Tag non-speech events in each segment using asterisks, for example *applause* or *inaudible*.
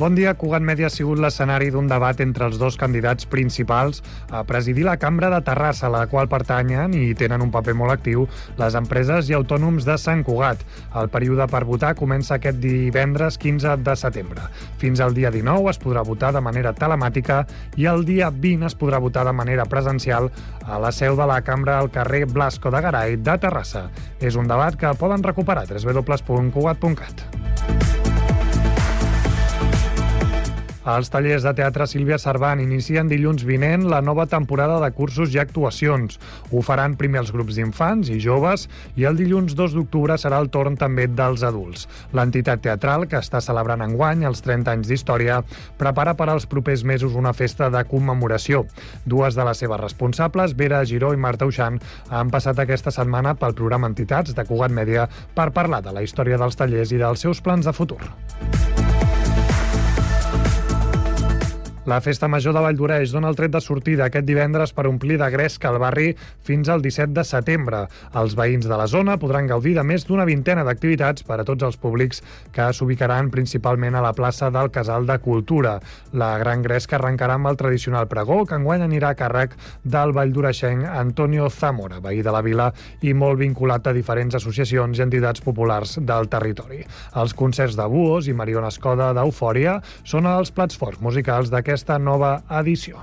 Bon dia. Cugat Mèdia ha sigut l'escenari d'un debat entre els dos candidats principals a presidir la Cambra de Terrassa, a la qual pertanyen i tenen un paper molt actiu les empreses i autònoms de Sant Cugat. El període per votar comença aquest divendres 15 de setembre. Fins al dia 19 es podrà votar de manera telemàtica i el dia 20 es podrà votar de manera presencial a la seu de la Cambra al carrer Blasco de Garay de Terrassa. És un debat que poden recuperar a www.cugat.cat. Els tallers de teatre Sílvia Cervant inicien dilluns vinent la nova temporada de cursos i actuacions. Ho faran primer els grups d'infants i joves i el dilluns 2 d'octubre serà el torn també dels adults. L'entitat teatral, que està celebrant enguany els 30 anys d'història, prepara per als propers mesos una festa de commemoració. Dues de les seves responsables, Vera Giró i Marta Uixant, han passat aquesta setmana pel programa Entitats de Cugat Mèdia per parlar de la història dels tallers i dels seus plans de futur. La Festa Major de Valldoreix dona el tret de sortida aquest divendres per omplir de gresca el barri fins al 17 de setembre. Els veïns de la zona podran gaudir de més d'una vintena d'activitats per a tots els públics que s'ubicaran principalment a la plaça del Casal de Cultura. La gran gresca arrencarà amb el tradicional pregó, que enguany anirà a càrrec del valldoreixenc Antonio Zamora, veí de la vila i molt vinculat a diferents associacions i entitats populars del territori. Els concerts de Buos i Mariona Escoda d'Eufòria són els plats forts musicals d'aquest aquesta nova edició.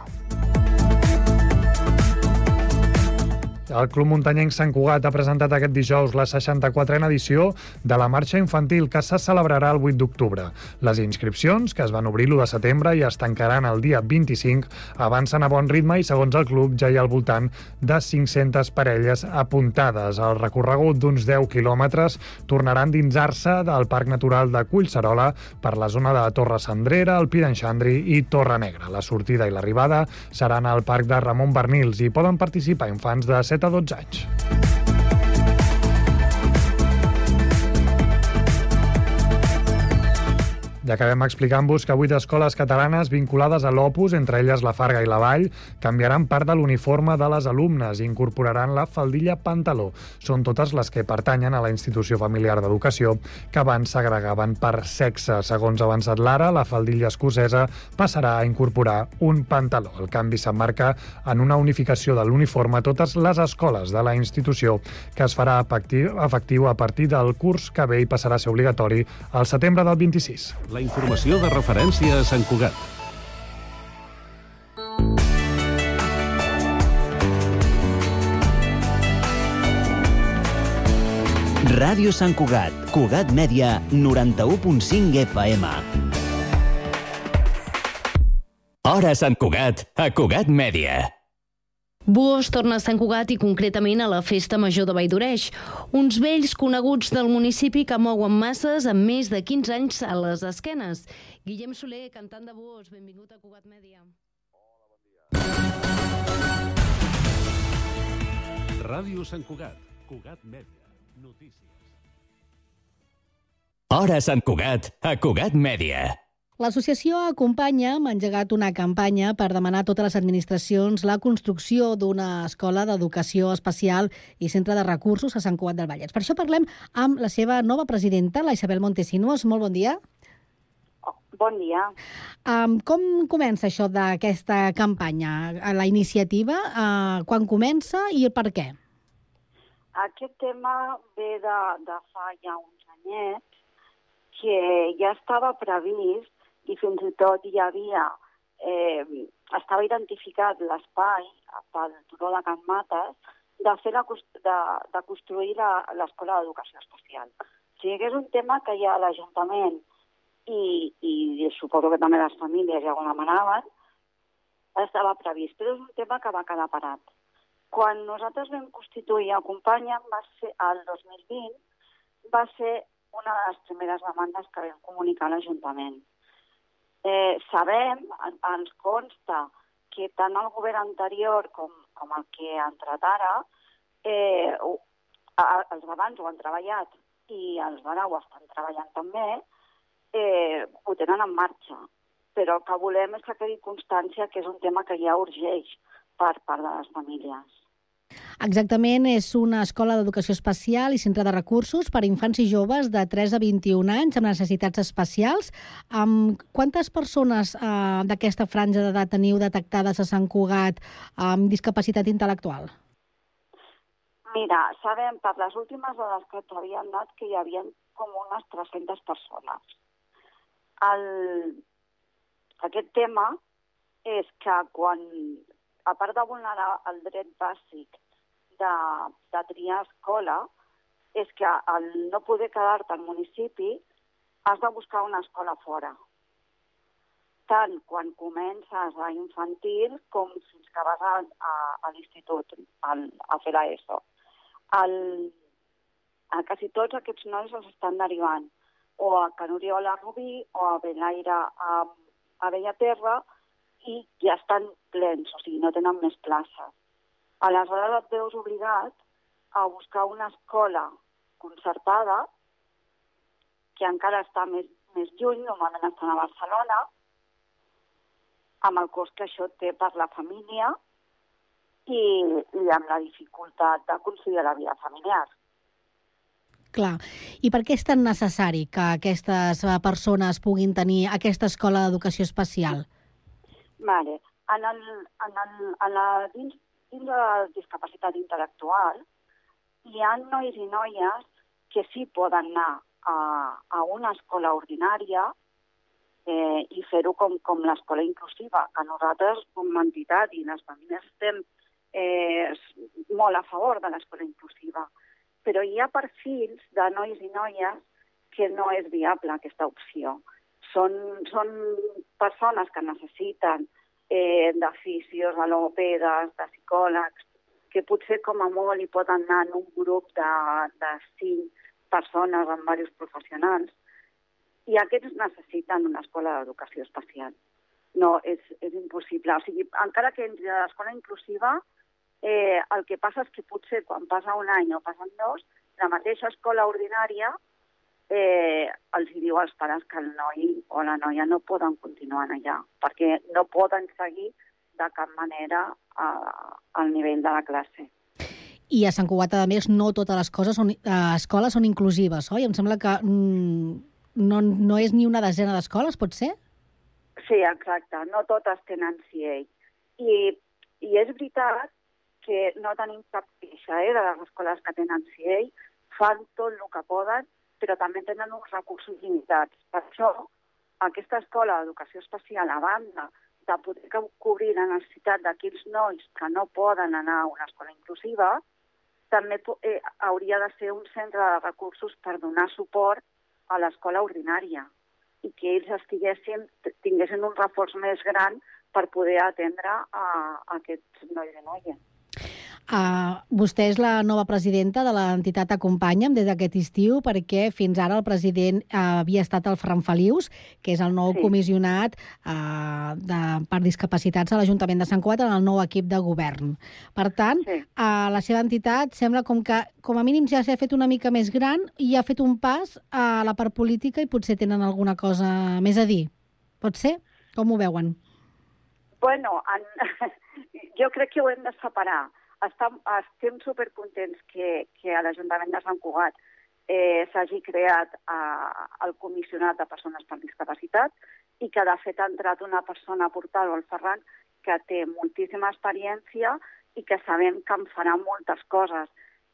El Club Muntanyenc Sant Cugat ha presentat aquest dijous la 64a edició de la marxa infantil que se celebrarà el 8 d'octubre. Les inscripcions, que es van obrir l'1 de setembre i es tancaran el dia 25, avancen a bon ritme i, segons el club, ja hi ha al voltant de 500 parelles apuntades. El recorregut d'uns 10 quilòmetres tornarà a endinsar-se del Parc Natural de Collserola per la zona de Torre Sandrera, el Pi i Torre Negra. La sortida i l'arribada seran al Parc de Ramon Bernils i poden participar infants de 7 7 a 12 anys. I acabem explicant-vos que vuit escoles catalanes vinculades a l'Opus, entre elles la Farga i la Vall, canviaran part de l'uniforme de les alumnes i incorporaran la faldilla pantaló. Són totes les que pertanyen a la institució familiar d'educació que abans s'agregaven per sexe. Segons ha avançat l'ara, la faldilla escocesa passarà a incorporar un pantaló. El canvi s'emmarca en una unificació de l'uniforme a totes les escoles de la institució que es farà efectiu a partir del curs que ve i passarà a ser obligatori al setembre del 26. La informació de referència a Sant Cugat. Ràdio Sant Cugat, Cugat Mèdia, 91.5 FM. Hora Sant Cugat, a Cugat Mèdia. Buos torna a Sant Cugat i concretament a la Festa Major de Valldoreig, uns vells coneguts del municipi que mouen masses amb més de 15 anys a les esquenes. Guillem Soler, cantant de Buos, benvingut a Cugat Mèdia. Ràdio Sant Cugat, Cugat Mèdia, notícies. Hora Sant Cugat, a Cugat Mèdia. L'associació Acompanya ha engegat una campanya per demanar a totes les administracions la construcció d'una escola d'educació especial i centre de recursos a Sant Cugat del Vallès. Per això parlem amb la seva nova presidenta, la Isabel Montesinuos. Molt bon dia. Bon dia. Um, com comença això d'aquesta campanya? La iniciativa, uh, quan comença i per què? Aquest tema ve de, de fa ja uns anyets, que ja estava previst i fins i tot hi havia, eh, estava identificat l'espai pel turó de Can Mates de, fer la, de, de construir l'escola d'educació especial. O sigui que és un tema que ja l'Ajuntament i, i suposo que també les famílies ja ho demanaven, estava previst, però és un tema que va quedar parat. Quan nosaltres vam constituir Acompanya, va ser el 2020, va ser una de les primeres demandes que vam comunicar a l'Ajuntament eh, sabem, ens consta, que tant el govern anterior com, com el que ha entrat ara, eh, els d'abans ho han treballat i els d'ara ho estan treballant també, eh, ho tenen en marxa. Però el que volem és que quedi constància que és un tema que ja urgeix per part de les famílies. Exactament, és una escola d'educació especial i centre de recursos per a infants i joves de 3 a 21 anys amb necessitats especials. Amb quantes persones eh, d'aquesta franja d'edat teniu detectades a Sant Cugat amb discapacitat intel·lectual? Mira, sabem per les últimes dades que t'havien dat que hi havia com unes 300 persones. El... Aquest tema és que quan, a part de vulnerar el dret bàsic de, de triar escola és que al no poder quedar-te al municipi has de buscar una escola fora. Tant quan comences a infantil com fins que vas a, a, a l'institut a fer l'ESO. A quasi tots aquests nois els estan derivant o a Can Oriola Rubí o a Belaire a, a Bellaterra i ja estan plens, o sigui, no tenen més places. Aleshores et veus obligat a buscar una escola concertada que encara està més, més lluny, normalment estan a Barcelona, amb el cost que això té per la família i, i amb la dificultat de conciliar la vida familiar. Clar. I per què és tan necessari que aquestes persones puguin tenir aquesta escola d'educació especial? Vale. En el, en el, en la, dins dins de la discapacitat intel·lectual, hi ha nois i noies que sí poden anar a, a una escola ordinària eh, i fer-ho com, com l'escola inclusiva, que nosaltres, com a entitat i les famílies, estem eh, molt a favor de l'escola inclusiva. Però hi ha perfils de nois i noies que no és viable aquesta opció. Són, són persones que necessiten eh, de fisios, de logopedes, de psicòlegs, que potser com a molt hi pot anar en un grup de, de cinc persones amb diversos professionals, i aquests necessiten una escola d'educació especial. No, és, és impossible. O sigui, encara que entri a l'escola inclusiva, eh, el que passa és que potser quan passa un any o passen dos, la mateixa escola ordinària eh, els diu als pares que el noi o la noia no poden continuar allà, perquè no poden seguir de cap manera eh, al nivell de la classe. I a Sant Cugat, a més, no totes les coses són, eh, escoles són inclusives, oi? Em sembla que mm, no, no és ni una desena d'escoles, pot ser? Sí, exacte. No totes tenen CIE. I, I és veritat que no tenim cap queixa eh, de les escoles que tenen CIE, fan tot el que poden però també tenen uns recursos limitats. Per això, aquesta escola d'educació especial, a banda de poder cobrir la necessitat d'aquells nois que no poden anar a una escola inclusiva, també eh, hauria de ser un centre de recursos per donar suport a l'escola ordinària i que ells estiguessin, tinguessin un reforç més gran per poder atendre a, a aquests nois i noies. Uh, vostè és la nova presidenta de l'entitat Acompanya'm des d'aquest estiu perquè fins ara el president uh, havia estat el Fran Felius, que és el nou sí. comissionat uh, de, per discapacitats a l'Ajuntament de Sant Cugat en el nou equip de govern. Per tant, sí. uh, la seva entitat sembla com que com a mínim ja s'ha fet una mica més gran i ha fet un pas a la part política i potser tenen alguna cosa més a dir. Pot ser? Com ho veuen? Bueno, en... *laughs* jo crec que ho hem de separar estem, estem supercontents que, que a l'Ajuntament de Sant Cugat eh, s'hagi creat eh, el comissionat de persones per discapacitat i que de fet ha entrat una persona a portar-ho al Ferran que té moltíssima experiència i que sabem que en farà moltes coses.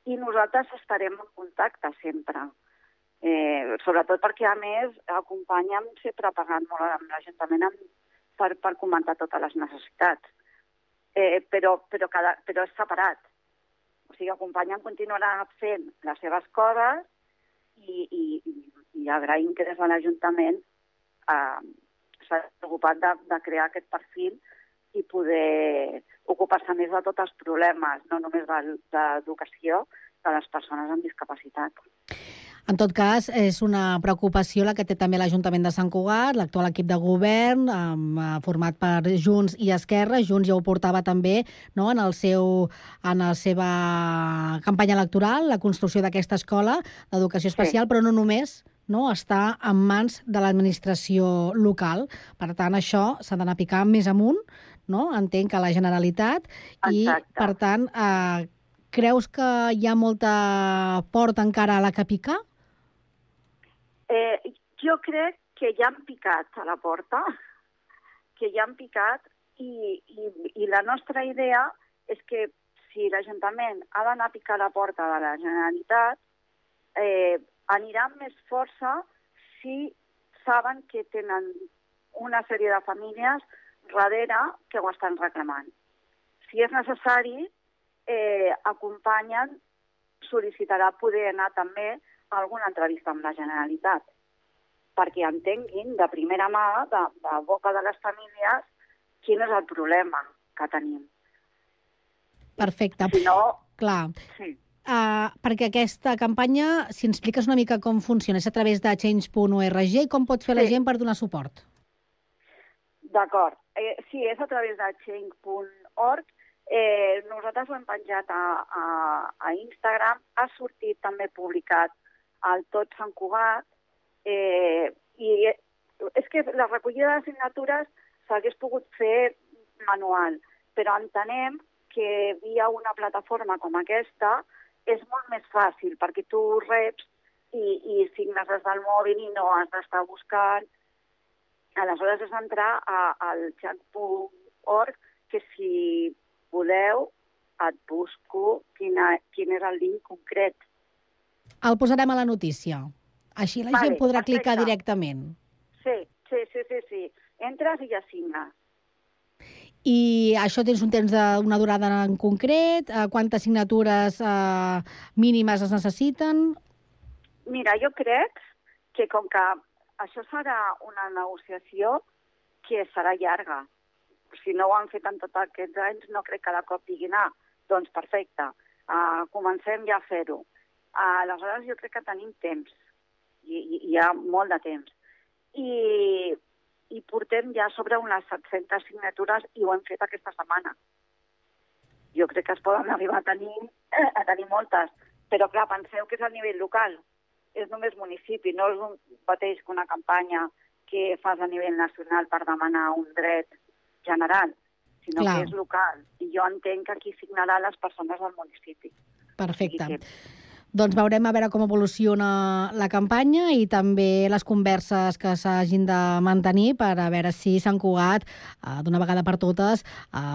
I nosaltres estarem en contacte sempre. Eh, sobretot perquè, a més, acompanya'm sempre parlant molt amb l'Ajuntament per, per comentar totes les necessitats eh, però, però, cada, però és separat. O sigui, acompanyant continuarà fent les seves coses i, i, i agraïm que des de l'Ajuntament eh, s'ha preocupat de, de crear aquest perfil i poder ocupar-se més de tots els problemes, no només d'educació, de, de les persones amb discapacitat. En tot cas, és una preocupació la que té també l'Ajuntament de Sant Cugat, l'actual equip de govern, eh, format per Junts i Esquerra. Junts ja ho portava també no, en, el seu, en la seva campanya electoral, la construcció d'aquesta escola d'educació especial, sí. però no només no, està en mans de l'administració local. Per tant, això s'ha d'anar picant més amunt, no? entenc que la Generalitat, Exacte. i, per tant, eh, creus que hi ha molta porta encara a la que picar? Eh, jo crec que ja han picat a la porta, que ja han picat i, i, i la nostra idea és que si l'Ajuntament ha d'anar a picar a la porta de la Generalitat, eh, anirà amb més força si saben que tenen una sèrie de famílies darrere que ho estan reclamant. Si és necessari, eh, acompanyen, sol·licitarà poder anar també alguna entrevista amb la Generalitat perquè entenguin de primera mà, de, de boca de les famílies, quin és el problema que tenim. Perfecte. Si no, Clar, sí. uh, perquè aquesta campanya, si ens expliques una mica com funciona, és a través de change.org i com pot fer la Sí. gent per donar suport? D'acord. Eh, sí, és a través de change.org. Eh, nosaltres ho hem penjat a, a, a Instagram. Ha sortit també publicat al Tot Sant Cugat. Eh, I és que la recollida de signatures s'hagués pogut fer manual, però entenem que via una plataforma com aquesta és molt més fàcil perquè tu reps i, i signes des del mòbil i no has d'estar buscant Aleshores és entrar a- al chat.org, que si voleu et busco quina, quin és el link concret. El posarem a la notícia. Així la Vale, gent podrà perfecte. clicar directament. Sí, sí, sí, sí, sí. Entres i ja signes. I això tens un temps d'una durada en concret? Eh, quantes signatures eh, mínimes es necessiten? Mira, jo crec que com que això serà una negociació que serà llarga. Si no ho han fet en tots aquests anys, no crec que de cop diguin, ah, doncs perfecte, uh, comencem ja a fer-ho. Aleshores jo crec que tenim temps, i, i hi ha molt de temps. I, I portem ja sobre unes 700 signatures i ho hem fet aquesta setmana. Jo crec que es poden arribar a tenir, *clears throat* a tenir moltes, però clar, penseu que és a nivell local és només municipi, no és un mateix que una campanya que fas a nivell nacional per demanar un dret general, sinó Clar. que és local. I jo entenc que aquí signaran les persones del municipi. Perfecte. O sigui que- Doncs veurem a veure com evoluciona la campanya i també les converses que s'hagin de mantenir per a veure si Sant Cugat, eh, d'una vegada per totes,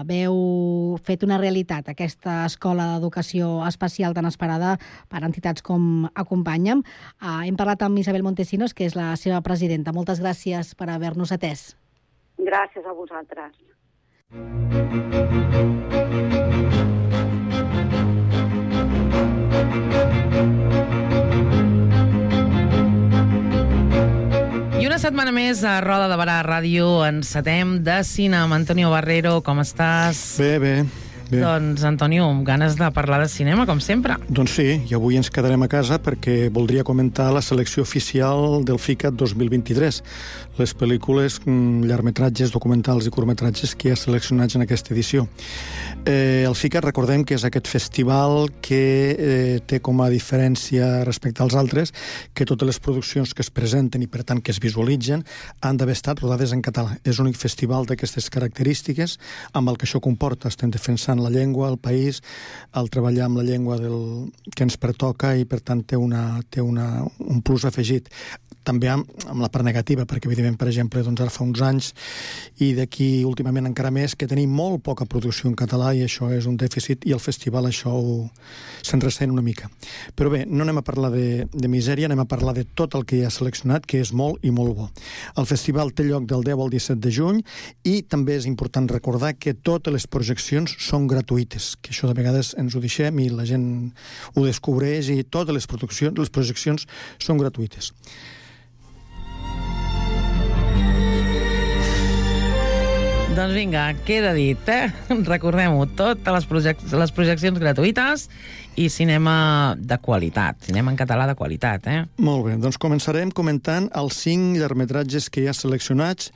veu fet una realitat aquesta escola d'educació especial tan esperada per entitats com Acompanya'm. Eh, hem parlat amb Isabel Montesinos, que és la seva presidenta. Moltes gràcies per haver-nos atès. Gràcies a vosaltres. I una setmana més a Roda de Barà Ràdio encetem de cinema. Antonio Barrero, com estàs? Bé, bé, bé. Doncs, Antonio, amb ganes de parlar de cinema, com sempre. Doncs sí, i avui ens quedarem a casa perquè voldria comentar la selecció oficial del FICAT 2023, les pel·lícules, mm, llargmetratges, documentals i curtmetratges que hi ha seleccionats en aquesta edició. Eh, el FICAT, recordem que és aquest festival que eh, té com a diferència respecte als altres que totes les produccions que es presenten i, per tant, que es visualitzen han d'haver estat rodades en català. És l'únic festival d'aquestes característiques amb el que això comporta. Estem defensant la llengua, el país, el treballar amb la llengua del, que ens pertoca i, per tant, té, una, té una, un plus afegit també amb, amb la part negativa, perquè evidentment, per exemple, doncs ara fa uns anys i d'aquí últimament encara més, que tenim molt poca producció en català i això és un dèficit i el festival això se'n ressent una mica. Però bé, no anem a parlar de, de misèria, anem a parlar de tot el que hi ha seleccionat, que és molt i molt bo. El festival té lloc del 10 al 17 de juny i també és important recordar que totes les projeccions són gratuïtes, que això de vegades ens ho deixem i la gent ho descobreix i totes les, produccions, les projeccions són gratuïtes. Doncs vinga, queda dit, eh? *laughs* Recordem-ho, totes les, projec les projeccions gratuïtes i cinema de qualitat, cinema en català de qualitat, eh? Molt bé, doncs començarem comentant els cinc llargmetratges que hi ha seleccionats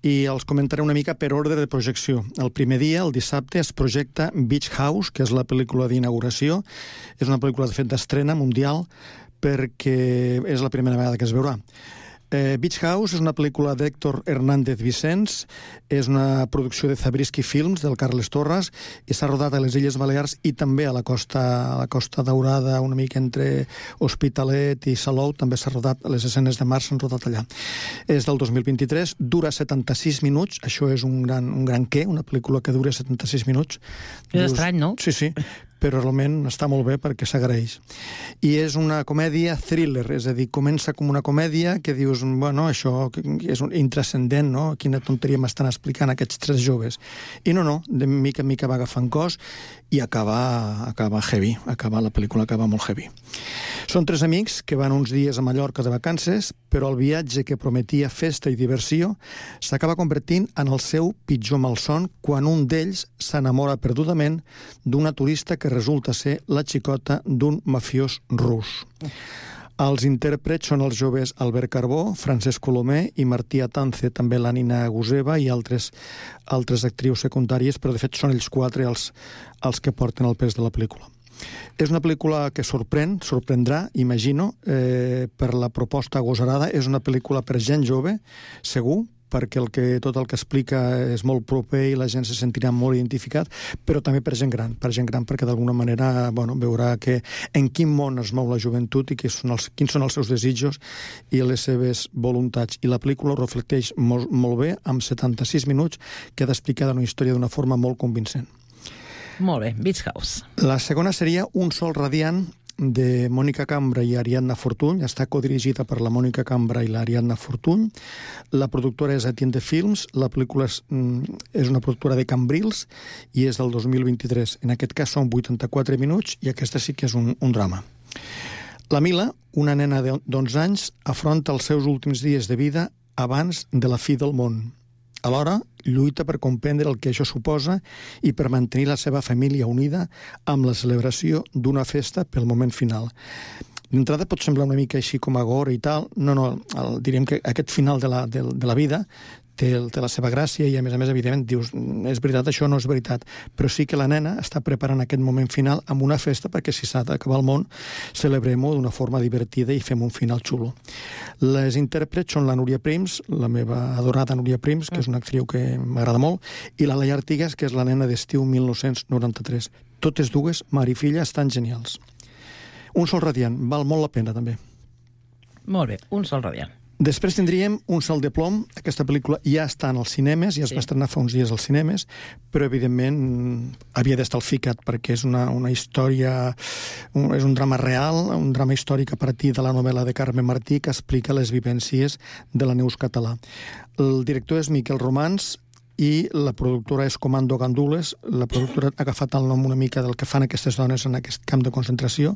i els comentaré una mica per ordre de projecció. El primer dia, el dissabte, es projecta Beach House, que és la pel·lícula d'inauguració. És una pel·lícula, de fet, d'estrena mundial perquè és la primera vegada que es veurà. Eh, Beach House és una pel·lícula d'Héctor Hernández Vicens, és una producció de Zabriskie Films, del Carles Torres, i s'ha rodat a les Illes Balears i també a la costa, a la costa daurada, una mica entre Hospitalet i Salou, també s'ha rodat, les escenes de mar s'han rodat allà. És del 2023, dura 76 minuts, això és un gran, un gran què, una pel·lícula que dura 76 minuts. És estrany, no? Sí, sí, però realment està molt bé perquè s'agraeix. I és una comèdia thriller, és a dir, comença com una comèdia que dius, bueno, això és un intrascendent, no? Quina tonteria m'estan explicant aquests tres joves. I no, no, de mica en mica va agafant cos i acaba, acaba heavy, acaba, la pel·lícula acaba molt heavy. Són tres amics que van uns dies a Mallorca de vacances, però el viatge que prometia festa i diversió s'acaba convertint en el seu pitjor malson quan un d'ells s'enamora perdudament d'una turista que resulta ser la xicota d'un mafiós rus. Els intèrprets són els joves Albert Carbó, Francesc Colomer i Martí Atance, també la Nina Guseva i altres, altres actrius secundàries, però de fet són ells quatre els, els que porten el pes de la pel·lícula. És una pel·lícula que sorprèn, sorprendrà, imagino, eh, per la proposta agosarada. És una pel·lícula per gent jove, segur, perquè el que, tot el que explica és molt proper i la gent se sentirà molt identificat, però també per gent gran, per gent gran perquè d'alguna manera bueno, veurà que en quin món es mou la joventut i quins són els, quins són els seus desitjos i les seves voluntats. I la pel·lícula ho reflecteix molt, molt bé, amb 76 minuts, que ha d'explicar una història d'una forma molt convincent. Molt bé, Beach House. La segona seria Un sol radiant, de Mònica Cambra i Ariadna Fortuny. Està codirigida per la Mònica Cambra i l'Ariadna Fortuny. La productora és Etienne de Films. La pel·lícula és, mm, és una productora de Cambrils i és del 2023. En aquest cas són 84 minuts i aquesta sí que és un, un drama. La Mila, una nena de 11 anys, afronta els seus últims dies de vida abans de la fi del món. Alhora, lluita per comprendre el que això suposa i per mantenir la seva família unida amb la celebració d'una festa pel moment final. D'entrada pot semblar una mica així com a gore i tal. No, no, el, diríem que aquest final de la, de, de la vida té, té la seva gràcia i, a més a més, evidentment, dius, és veritat, això no és veritat. Però sí que la nena està preparant aquest moment final amb una festa perquè si s'ha d'acabar el món, celebrem-ho d'una forma divertida i fem un final xulo. Les intèrprets són la Núria Prims, la meva adorada Núria Prims, que és una actriu que m'agrada molt, i la Laia Artigas, que és la nena d'estiu 1993. Totes dues, mare i filla, estan genials. Un sol radiant, val molt la pena, també. Molt bé, un sol radiant. Després tindríem Un salt de plom. Aquesta pel·lícula ja està en els cinemes, ja es Sí. va estrenar fa uns dies als cinemes, però evidentment havia d'estar al FICAT perquè és una, una història, un, és un drama real, un drama històric a partir de la novel·la de Carme Martí que explica les vivències de la Neus català. El director és Miquel Romans, i la productora és Comando Gandules. La productora ha agafat el nom una mica del que fan aquestes dones en aquest camp de concentració.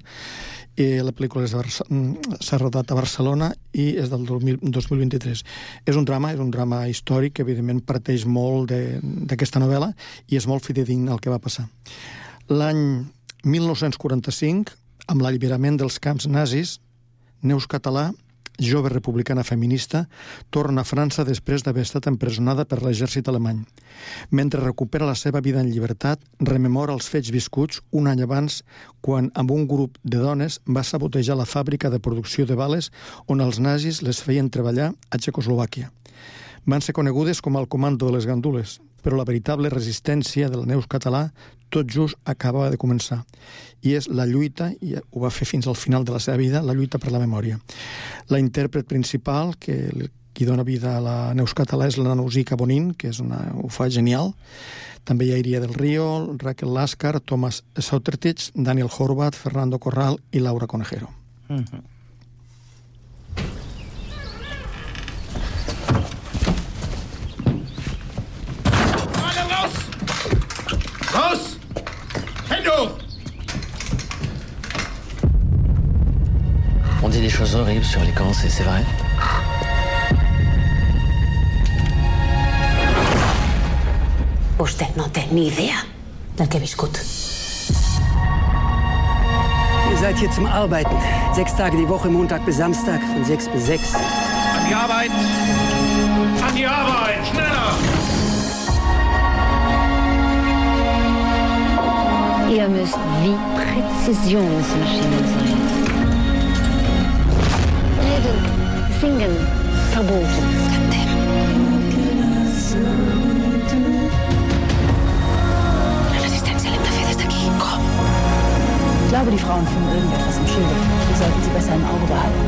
I la pel·lícula mm, s'ha rodat a Barcelona i és del 2000 2023. És un drama, és un drama històric que evidentment parteix molt d'aquesta novel·la i és molt fidedigne al que va passar. L'any 1945, amb l'alliberament dels camps nazis, Neus Català jove republicana feminista, torna a França després d'haver estat empresonada per l'exèrcit alemany. Mentre recupera la seva vida en llibertat, rememora els fets viscuts un any abans, quan amb un grup de dones va sabotejar la fàbrica de producció de bales on els nazis les feien treballar a Txecoslovàquia. Van ser conegudes com el comando de les gandules, però la veritable resistència del Neus català tot just acabava de començar. I és la lluita, i ho va fer fins al final de la seva vida, la lluita per la memòria. La intèrpret principal, que qui dona vida a la Neus català és la Nausica Bonin, que és una, ho fa genial. També hi ha Iria del Río, Raquel Láscar, Thomas Sautertich, Daniel Horvath, Fernando Corral i Laura Conejero. Alle On dit des choses horribles sur les camps, c'est c'est vrai Usted no té ni idea del que he viscut. Ihr seid hier zum Arbeiten. Sechs Tage die Woche, Montag bis Samstag, von sechs bis sechs. An die Arbeit! An die Arbeit! Schneller! Ihr müsst wie Präzisionsmaschinen sein. Des d'aquí. Com? Ich glaube, die Frauen führen irgendetwas im Schilde. Wir sollten sie besser im Auge behalten.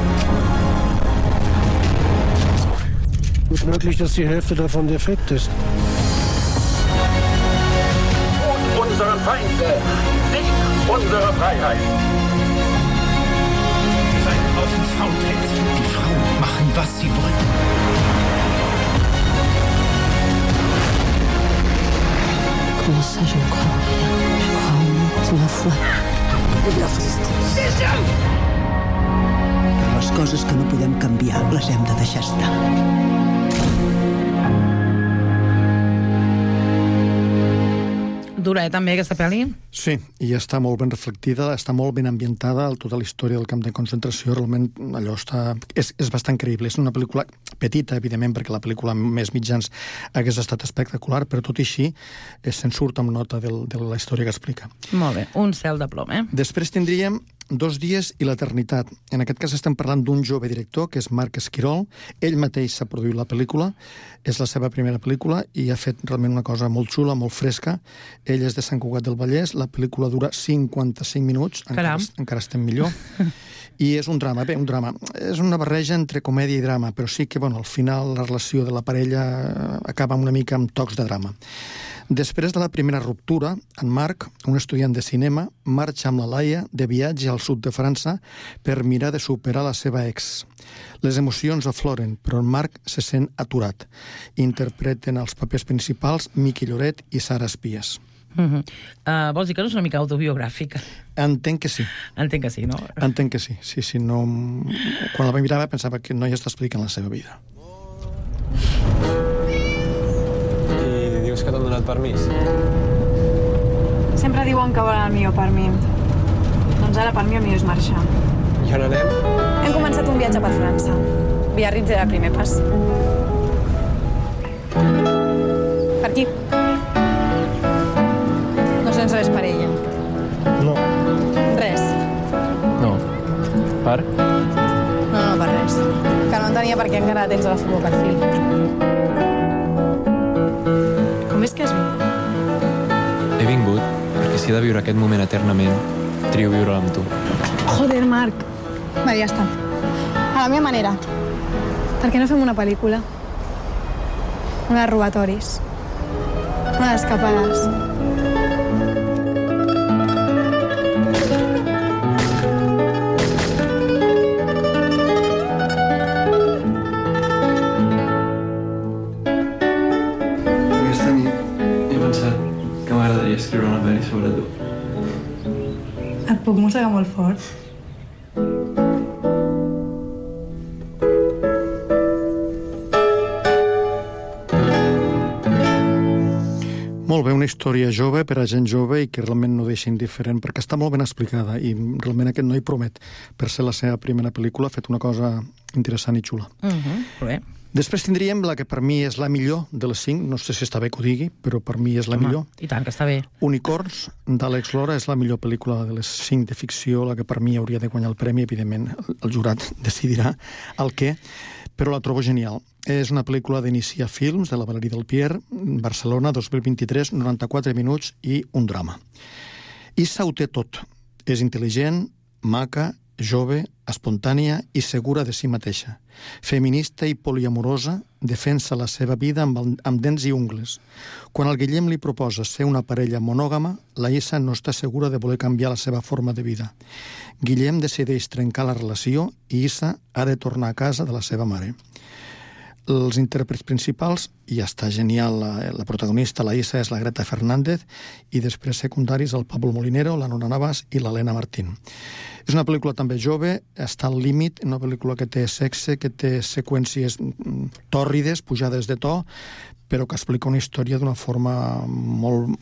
Gut möglich, dass die Hälfte davon defekt ist. Und unsere Feinde. Sieg unsere Freiheit. Draußen Frauentänze. Die Frauen machen, was sie wollen. Comment ça, je ne crois rien Je crois en nous, c'est foi. La. Les coses que no podem canviar les hem de deixar estar. Dura, eh, també, aquesta pel·li? Sí, i està molt ben reflectida, està molt ben ambientada, tota la història del camp de concentració, realment allò està... És, és bastant creïble. És una pel·lícula petita, evidentment, perquè la pel·lícula amb més mitjans hagués estat espectacular, però tot i així eh, se'n surt amb nota del, de la història que explica. Molt bé, un cel de plom, eh? Després tindríem Dos dies i l'eternitat. En aquest cas estem parlant d'un jove director, que és Marc Esquirol. Ell mateix s'ha produït la pel·lícula, és la seva primera pel·lícula i ha fet realment una cosa molt xula, molt fresca. Ell és de Sant Cugat del Vallès, la pel·lícula dura 55 minuts, encara, Caram. encara estem millor. *laughs* I és un drama, bé, un drama. És una barreja entre comèdia i drama, però sí que, bueno, al final la relació de la parella acaba una mica amb tocs de drama. Després de la primera ruptura, en Marc, un estudiant de cinema, marxa amb la Laia de viatge al sud de França per mirar de superar la seva ex. Les emocions afloren, però en Marc se sent aturat. Interpreten els papers principals Miqui Lloret i Sara Espies. Uh -huh. uh, vols dir que no és una mica autobiogràfica? Entenc que sí. Entenc que sí, no? Entenc que sí. Sí, sí, no... Quan la vaig mirar pensava que no ja està explicant la seva vida. Dius que t'han donat permís? Sempre diuen que volen el millor per mi. Doncs ara per mi el millor és marxar. I on anem? Hem començat un viatge per França. Biarritz era el primer pas. Per aquí. No sents res per ella. No. Res. No. Per? No, no, per res. Que no entenia per què encara tens a la boca al fil. És que has vingut? He vingut perquè si he de viure aquest moment eternament, trio viure'l amb tu. Joder, Marc. Vale, ja està. A la meva manera. Per què no fem una pel·lícula? Una de robatoris. Una d'escapades. Escriure una pel·li sobre tu. Et puc mossegar molt fort? Molt bé, una història jove per a gent jove i que realment no deixa indiferent, perquè està molt ben explicada i realment aquest noi promet, per ser la seva primera pel·lícula, ha fet una cosa interessant i xula. Uh -huh. Però bé. Després tindríem la que per mi és la millor de les cinc, no sé si està bé que ho digui, però per mi és la Home, millor. I tant, que està bé. Unicorns, d'Àlex Lora, és la millor pel·lícula de les cinc de ficció, la que per mi hauria de guanyar el premi, evidentment, el- jurat *laughs* decidirà el què, però la trobo genial. És una pel·lícula d'Inicia Films, de la Valerie del Pierre, Barcelona, 2023, 94 minuts i un drama. Issa ho té tot. És intel·ligent, maca, jove, espontània i segura de si mateixa. Feminista i poliamorosa, defensa la seva vida amb, el- amb dents i ungles. Quan el Guillem li proposa ser una parella monògama, la Issa no està segura de voler canviar la seva forma de vida. Guillem decideix trencar la relació i Issa ha de tornar a casa de la seva mare. Els intèrprets principals, i està genial, la, la protagonista, la Issa, és la Greta Fernández, i després secundaris el Pablo Molinero, la Nora Navas i l'Helena Martín. És una pel·lícula també jove, està al límit, una pel·lícula que té sexe, que té seqüències mm, tòrrides, pujades de to, però que explica una història d'una forma molt,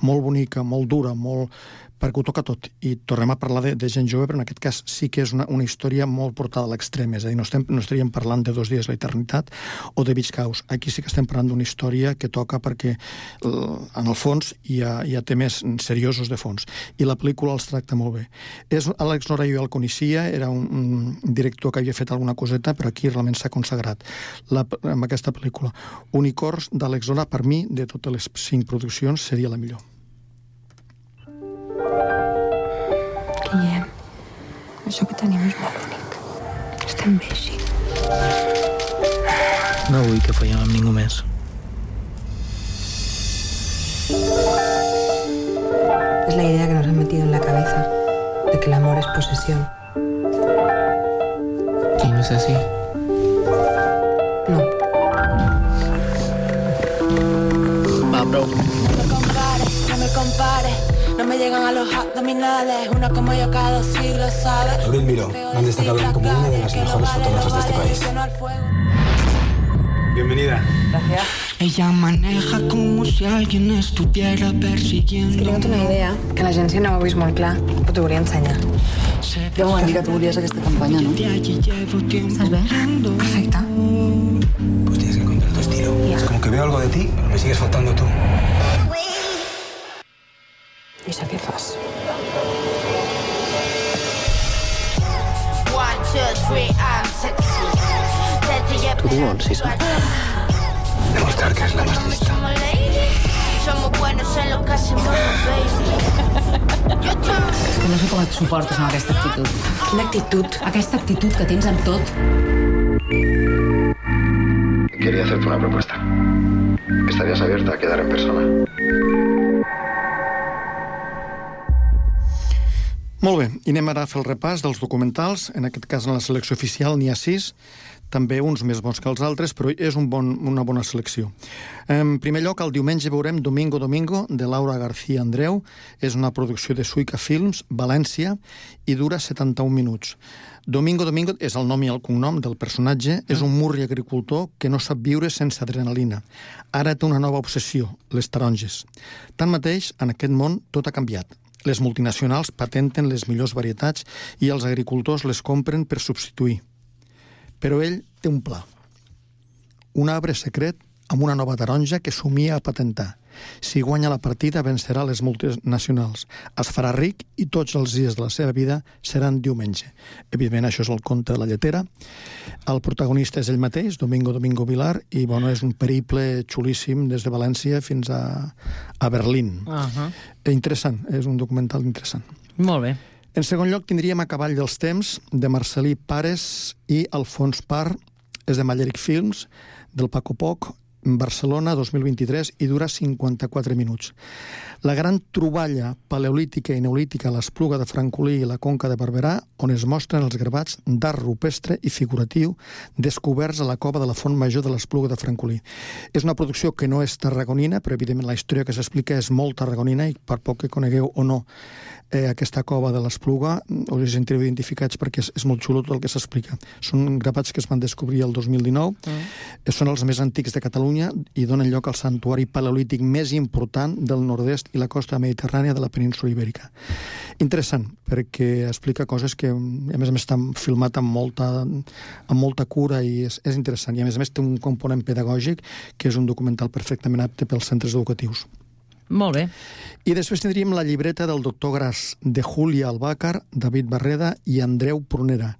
molt bonica, molt dura, molt perquè ho toca tot. I tornem a parlar de, de gent jove, però en aquest cas sí que és una, una història molt portada a l'extrem. És a dir, no, estem, no estaríem parlant de dos dies la eternitat o de Beach. Aquí sí que estem parlant d'una història que toca perquè eh, en el fons hi ha, hi ha temes seriosos de fons. I la pel·lícula els tracta molt bé. És l'Àlex Nora jo el coneixia, era un, un director que havia fet alguna coseta, però aquí realment s'ha consagrat la, amb aquesta pel·lícula. Unicorns d'Àlex Nora, per mi, de totes les cinc produccions, seria la millor. Això que tenim és molt únic. Estem bé així. No vull que follem amb ningú més. Es la idea que nos han metido en la cabeza de que el amor es posesión. I no és així. No. Va, prou. No me llegan a los abdominales. Una como yo cada dos siglos, ¿sabes? Abril Miró, me han destacado como una de las mejores fotógrafas de este país. Bienvenida. Gracias. Ella maneja como si alguien estuviera persiguiendo. És que tingut una idea que l'agència no ho ha vist molt clar, però t'ho volia ensenyar. Ja m'ho van dir que tu volies aquesta campanya, no? Estàs bé? Perfecte. Pues tienes que encontrar tu estilo. Es como que veo algo de ti, pero me sigues faltando tú. I això què fas? Tu vols, sí, Demostrar que es la más lista. Somos buenos en lo que hacemos, baby. És que no sé com et suportes amb aquesta actitud. Quina actitud? Aquesta actitud que tens amb tot. Quería hacerte una propuesta. ¿Estarías abierta a quedar en persona? Molt bé, i anem ara a fer el repàs dels documentals. En aquest cas, en la selecció oficial n'hi ha sis, també uns més bons que els altres, però és un bon, una bona selecció. En primer lloc, el diumenge veurem Domingo Domingo, de Laura García Andreu. És una producció de Suica Films, València, i dura 71 minuts. Domingo Domingo és el nom i el cognom del personatge. És un murri agricultor que no sap viure sense adrenalina. Ara té una nova obsessió, les taronges. Tanmateix, en aquest món tot ha canviat. Les multinacionals patenten les millors varietats i els agricultors les compren per substituir. Però ell té un pla. Un arbre secret amb una nova taronja que somia a patentar. Si guanya la partida, vencerà les multinacionals. Es farà ric i tots els dies de la seva vida seran diumenge. Evidentment, això és el conte de la lletera. El protagonista és ell mateix, Domingo Domingo Vilar, i bueno, és un periple xulíssim des de València fins a, a Berlín. Uh -huh. Interessant, és un documental interessant. Molt bé. En segon lloc, tindríem A cavall dels temps, de Marcelí Pares i Alfons Par, és de Malleric Films, del Paco Poc, Barcelona 2023 i dura 54 minuts. La gran troballa paleolítica i neolítica a l'Espluga de Francolí i la Conca de Barberà, on es mostren els gravats d'art rupestre i figuratiu descoberts a la cova de la Font Major de l'Espluga de Francolí. És una producció que no és tarragonina, però evidentment la història que s'explica és molt tarragonina i per poc que conegueu o no eh, aquesta cova de l'Espluga us sentireu identificats perquè és, és molt xulo tot el que s'explica. Són gravats que es van descobrir el 2019, mm. són els més antics de Catalunya i donen lloc al santuari paleolític més important del nord-est i la costa mediterrània de la península ibèrica. Interessant, perquè explica coses que, a més a més, estan filmat amb molta, amb molta cura i és, és interessant. I a més a més té un component pedagògic que és un documental perfectament apte pels centres educatius. Molt bé. I després tindríem la llibreta del doctor Gras, de Júlia Albàcar, David Barreda i Andreu Prunera.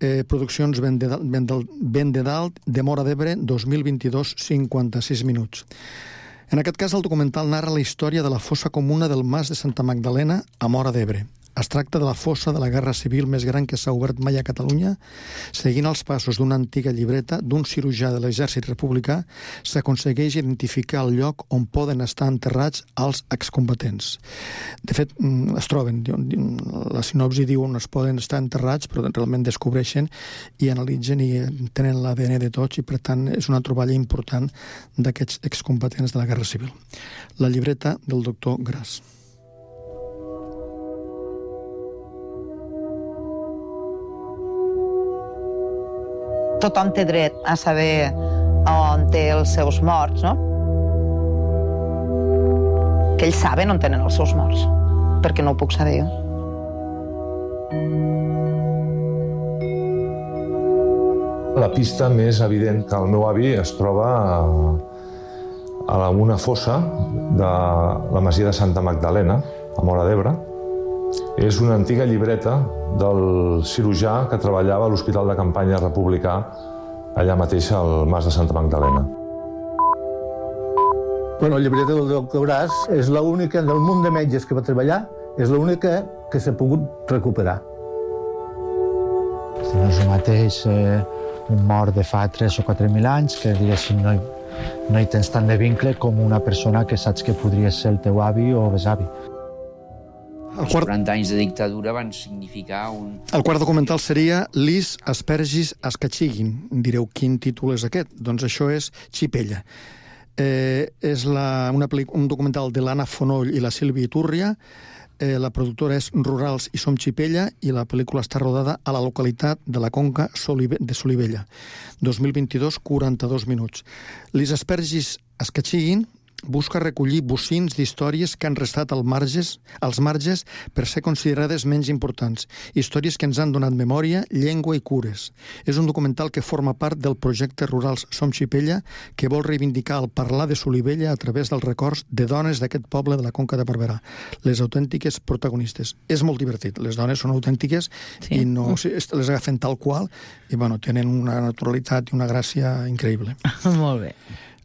Eh, produccions ben de, ben de dalt, de Mora d'Ebre, 2022, 56 minuts. En aquest cas, el documental narra la història de la fossa comuna del Mas de Santa Magdalena a Mora d'Ebre. Es tracta de la fossa de la Guerra Civil més gran que s'ha obert mai a Catalunya. Seguint els passos d'una antiga llibreta d'un cirurgià de l'exèrcit republicà, s'aconsegueix identificar el lloc on poden estar enterrats els excombatents. De fet, mm, es troben, la sinopsi diu on es poden estar enterrats, però realment descobreixen i analitzen i tenen l'ADN de tots i, per tant, és una troballa important d'aquests excombatents de la Guerra Civil. La llibreta del doctor Gras. Tothom té dret a saber on té els seus morts, no? Que ells saben on tenen els seus morts, perquè no ho puc saber jo. La pista més evident que el meu avi es troba a, a una fossa de la masia de Santa Magdalena, a Mora d'Ebre, És una antiga llibreta del cirurgià que treballava a l'Hospital de Campanya Republicà allà mateix al Mas de Santa Magdalena. Bueno, la llibreta del doctor Gras és l'única del munt de metges que va treballar, és l'única que s'ha pogut recuperar. Si no és el mateix eh, un mort de fa 3 o 4.000 anys, que diguéssim no hi, no hi tens tant de vincle com una persona que saps que podria ser el teu avi o besavi. Els 40 anys de dictadura van significar un... El quart documental seria Lis Aspergis Ascachigin. Direu, quin títol és aquest? Doncs això és Xipella. Eh, és la, una un documental de l'Anna Fonoll i la Sílvia Iturria. Eh, la productora és Rurals i Som Xipella i la pel·lícula està rodada a la localitat de la Conca de Solivella. 2022, 42 minuts. Lis Aspergis Ascachigin busca recollir bocins d'històries que han restat al marges, als marges per ser considerades menys importants, històries que ens han donat memòria, llengua i cures. És un documental que forma part del projecte Rurals Som Xipella, que vol reivindicar el parlar de Solivella a través dels records de dones d'aquest poble de la Conca de Barberà, les autèntiques protagonistes. És molt divertit, les dones són autèntiques sí. i no les agafen tal qual i bueno, tenen una naturalitat i una gràcia increïble. *laughs* molt bé.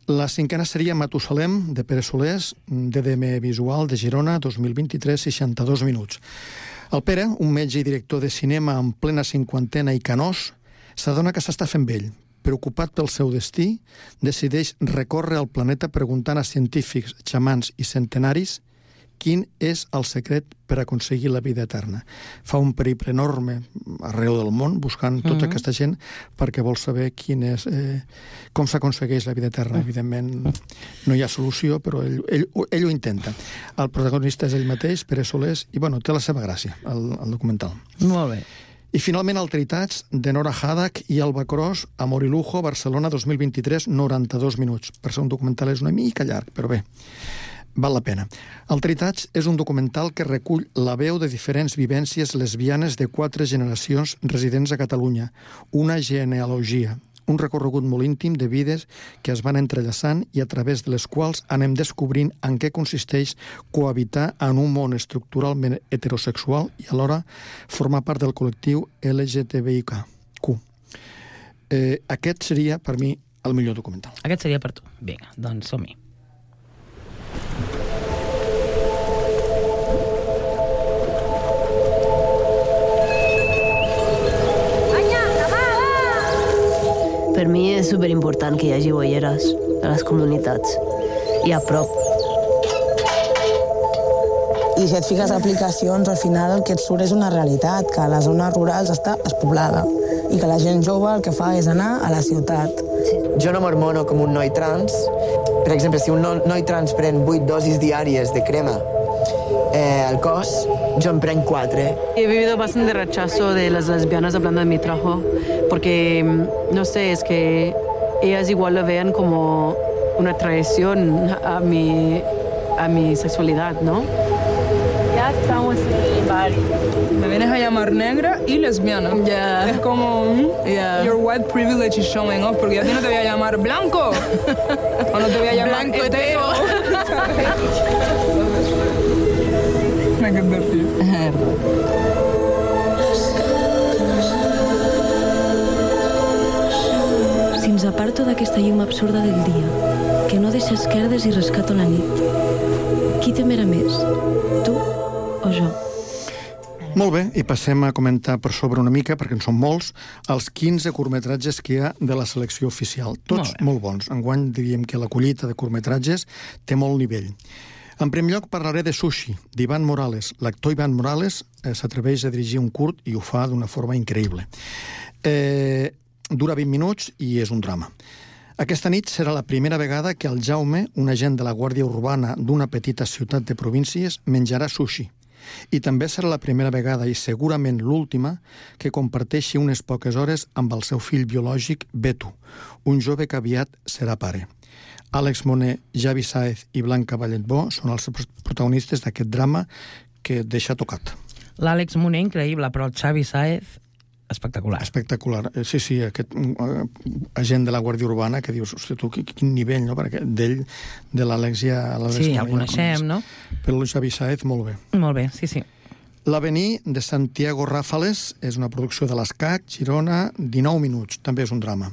La cinquena seria Matusalem, de Pere Solés, DDM Visual de Girona, 2023, 62 minuts. El Pere, un metge i director de cinema en plena cinquantena i canós, s'adona que s'està fent vell. Preocupat pel seu destí, decideix recórrer el planeta preguntant a científics, xamans i centenaris quin és el secret per aconseguir la vida eterna. Fa un periple enorme arreu del món buscant tota mm -hmm. aquesta gent perquè vol saber quin és, eh, com s'aconsegueix la vida eterna. Mm. Evidentment no hi ha solució, però ell, ell, ell ho intenta. El protagonista és ell mateix, Pere Solés, i bueno, té la seva gràcia, el, el documental. Molt bé. I finalment Alteritats, de Nora Hadak i Alba Cros, Amor i Lujo, Barcelona 2023, 92 minuts. Per ser un documental és una mica llarg, però bé val la pena. Alteritats és un documental que recull la veu de diferents vivències lesbianes de quatre generacions residents a Catalunya, una genealogia, un recorregut molt íntim de vides que es van entrellaçant i a través de les quals anem descobrint en què consisteix cohabitar en un món estructuralment heterosexual i alhora formar part del col·lectiu LGTBIQ. Eh, aquest seria, per mi, el millor documental. Aquest seria per tu. Vinga, doncs som-hi. Per mi és superimportant que hi hagi boieres de les comunitats i a prop. I si et fiques aplicacions, al final el que et surt és una realitat, que a les zones rurals està despoblada i que la gent jove el que fa és anar a la ciutat. Jo no m'hormono com un noi trans. Per exemple, si un noi trans pren 8 dosis diàries de crema eh, al cos, yo en 4. He vivido bastante rechazo de las lesbianas hablando de mi trabajo, porque, mm, no sé, es que ellas igual lo vean como una traición a mi, a mi sexualidad, ¿no? Ya estamos en el bar. Me vienes a llamar negra y lesbiana. Yeah. Es como, mm, yeah. your white privilege is showing off, porque a ti no te voy a llamar blanco. o no te voy a llamar Blanco hetero. Aquest *laughs* perfil. Si ens aparto d'aquesta llum absurda del dia, que no deixa esquerdes i rescato la nit, qui temerà més, tu o jo? Molt bé, i passem a comentar per sobre una mica, perquè en són molts, els 15 curtmetratges que hi ha de la selecció oficial. Tots molt, molt bons. Enguany diríem que la collita de curtmetratges té molt nivell. En primer lloc parlaré de Sushi, d'Ivan Morales. L'actor Ivan Morales eh, s'atreveix a dirigir un curt i ho fa d'una forma increïble. Eh, dura 20 minuts i és un drama. Aquesta nit serà la primera vegada que el Jaume, un agent de la Guàrdia Urbana d'una petita ciutat de províncies, menjarà sushi. I també serà la primera vegada, i segurament l'última, que comparteixi unes poques hores amb el seu fill biològic, Beto, un jove que aviat serà pare. Àlex Moner, Javi Saez i Blanca Valletbó són els protagonistes d'aquest drama que et deixa tocat. L'Àlex Moner, increïble, però el Xavi Saez, espectacular. Espectacular. Eh, Sí, sí, aquest uh, agent de la Guàrdia Urbana que dius, hosti, tu, quin nivell, no? Perquè d'ell, de l'Àlex ja... Sí, ja el coneixem, no? Però el Xavi Saez, molt bé. Molt bé, sí, sí. L'Avenir, de Santiago Ràfales, és una producció de l'ESCAC, Girona, 19 minuts, també és un drama.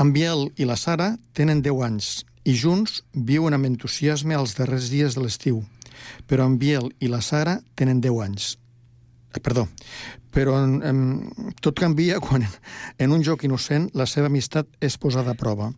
En Biel i la Sara tenen 10 anys i junts viuen amb entusiasme els darrers dies de l'estiu. Però en Biel i la Sara tenen 10 anys. Eh, perdó, però en, en, tot canvia *laughs* quan en un joc innocent la seva amistat és posada a prova.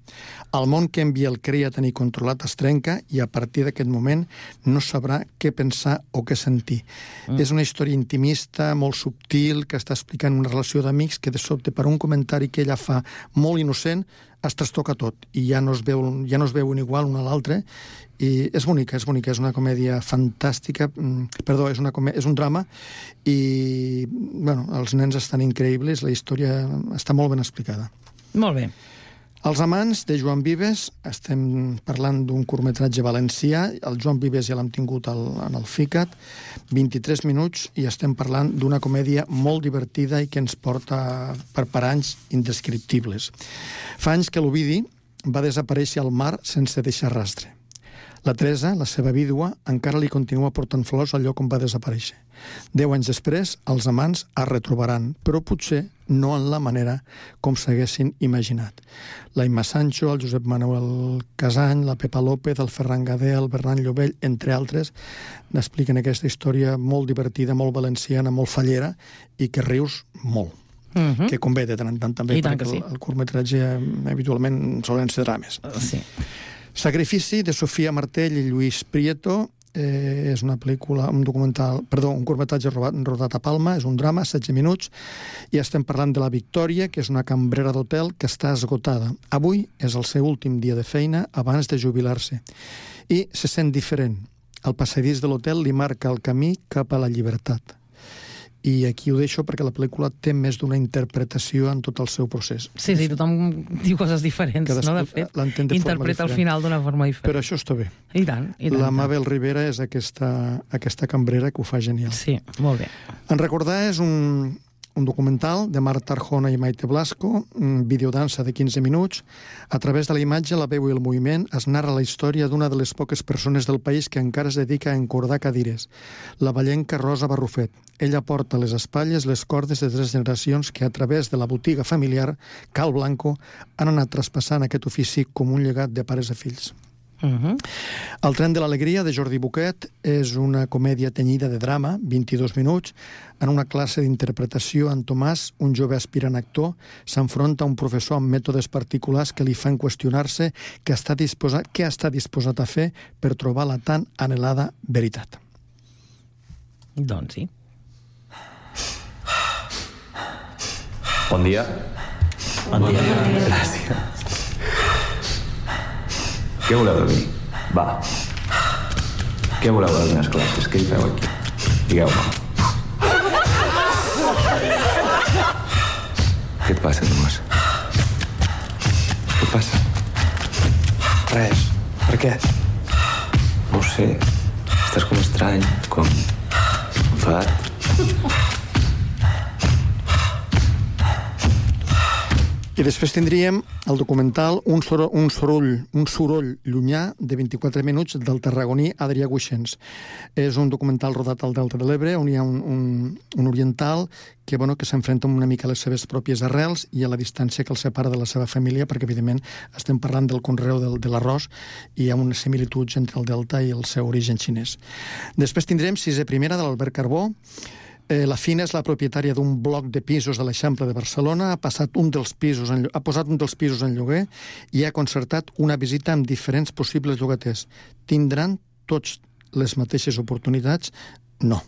El món que en Biel creia tenir controlat es trenca i a partir d'aquest moment no sabrà què pensar o què sentir. Mm. És una història intimista, molt subtil, que està explicant una relació d'amics que de sobte per un comentari que ella fa molt innocent es trastoca tot i ja no es, veu, ja no es veuen igual un a l'altre i és bonica, és bonica, és una comèdia fantàstica, mm, perdó, és, una comèdia, és un drama i bueno, els nens estan increïbles, la història està molt ben explicada. Molt bé. Els amants de Joan Vives, estem parlant d'un curtmetratge valencià, el Joan Vives ja l'hem tingut al, en el FICAT, 23 minuts, i estem parlant d'una comèdia molt divertida i que ens porta per per anys indescriptibles. Fa anys que l'Ovidi va desaparèixer al mar sense deixar rastre. La Teresa, la seva vídua, encara li continua portant flors al lloc on va desaparèixer. Deu anys després, els amants es retrobaran, però potser no en la manera com s'haguessin imaginat. La Imma Sancho, el Josep Manuel Casany, la Pepa López, el Ferran Gadé, el Bernat Llobell, entre altres, n'expliquen aquesta història molt divertida, molt valenciana, molt fallera, i que rius molt. Uh -huh. que convé de tant en tant també, I tant perquè sí. el, el curtmetratge eh, habitualment solen ser drames. Uh, sí. Sacrifici, de Sofia Martell i Lluís Prieto, eh, és una pel·lícula, un documental, perdó, un curtmetratge rodat, rodat a Palma, és un drama, 16 minuts, i estem parlant de la Victòria, que és una cambrera d'hotel que està esgotada. Avui és el seu últim dia de feina abans de jubilar-se. I se sent diferent. El passadís de l'hotel li marca el camí cap a la llibertat i aquí ho deixo perquè la pel·lícula té més d'una interpretació en tot el seu procés. Sí, sí, tothom diu coses diferents, Cadascú no? De fet, de forma interpreta el diferent. final d'una forma diferent. Però això està bé. I tant, i tant. La Mabel Rivera és aquesta, aquesta cambrera que ho fa genial. Sí, molt bé. En recordar és un, un documental de Marta Arjona i Maite Blasco, videodansa de 15 minuts. A través de la imatge, la veu i el moviment es narra la història d'una de les poques persones del país que encara es dedica a encordar cadires, la ballenca Rosa Barrufet. Ella porta a les espatlles les cordes de tres generacions que a través de la botiga familiar Cal Blanco han anat traspassant aquest ofici com un llegat de pares a fills. Uh -huh. El tren de l'alegria, de Jordi Buquet, és una comèdia tenyida de drama, 22 minuts. En una classe d'interpretació, en Tomàs, un jove aspirant actor, s'enfronta a un professor amb mètodes particulars que li fan qüestionar-se què està disposat, què està disposat a fer per trobar la tan anhelada veritat. Doncs sí. Bon dia. Bon dia. Gràcies. Què voleu de mi? Va. Què voleu de les meves classes? Què hi feu aquí? Digueu-me. Què et passa, Tomàs? Què et passa? Res. Per què? No ho sé. Estàs com estrany, com enfadat. I després tindríem el documental Un soroll, un soroll, un soroll llunyà de 24 minuts del tarragoní Adrià Guixens. És un documental rodat al Delta de l'Ebre on hi ha un, un, un oriental que, bueno, que s'enfrenta una mica a les seves pròpies arrels i a la distància que el separa de la seva família, perquè, evidentment, estem parlant del conreu del, de l'arròs i hi ha unes similituds entre el Delta i el seu origen xinès. Després tindrem Sisè Primera de l'Albert Carbó, Eh, la Fina és la propietària d'un bloc de pisos de l'Eixample de Barcelona, ha, passat un dels pisos en, ha posat un dels pisos en lloguer i ha concertat una visita amb diferents possibles llogaters. Tindran tots les mateixes oportunitats? No.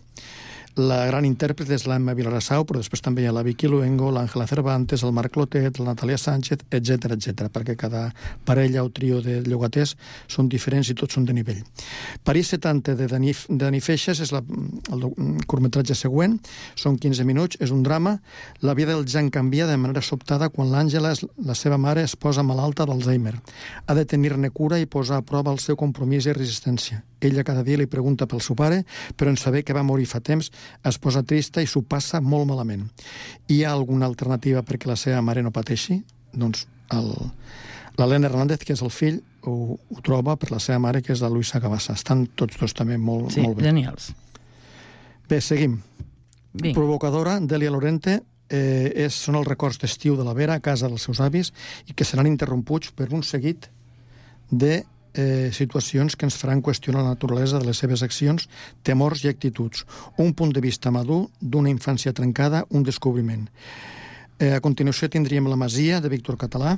La gran intèrpret és l'Emma Vilarassau, però després també hi ha la Vicky Luengo, l'Àngela Cervantes, el Marc Clotet, la Natàlia Sánchez, etc etc, perquè cada parella o trio de llogaters són diferents i tots són de nivell. París 70 de Dani, Dani Feixes és la, el curtmetratge següent, són 15 minuts, és un drama. La vida del Jan canvia de manera sobtada quan l'Àngela, la seva mare, es posa malalta d'Alzheimer. Ha de tenir-ne cura i posar a prova el seu compromís i resistència. Ella cada dia li pregunta pel seu pare, però en saber que va morir fa temps es posa trista i s'ho passa molt malament. Hi ha alguna alternativa perquè la seva mare no pateixi? Doncs el, l'Helena Hernández, que és el fill, ho, ho troba per la seva mare, que és la Luisa Gavassa. Estan tots dos també molt, Sí, molt bé. genials. Bé, seguim. Vinga. Provocadora, Delia Lorente, eh, és, són els records d'estiu de la Vera a casa dels seus avis i que seran interromputs per un seguit de eh, situacions que ens faran qüestionar la naturalesa de les seves accions, temors i actituds. Un punt de vista madur d'una infància trencada, un descobriment. Eh, a continuació tindríem La Masia, de Víctor Català.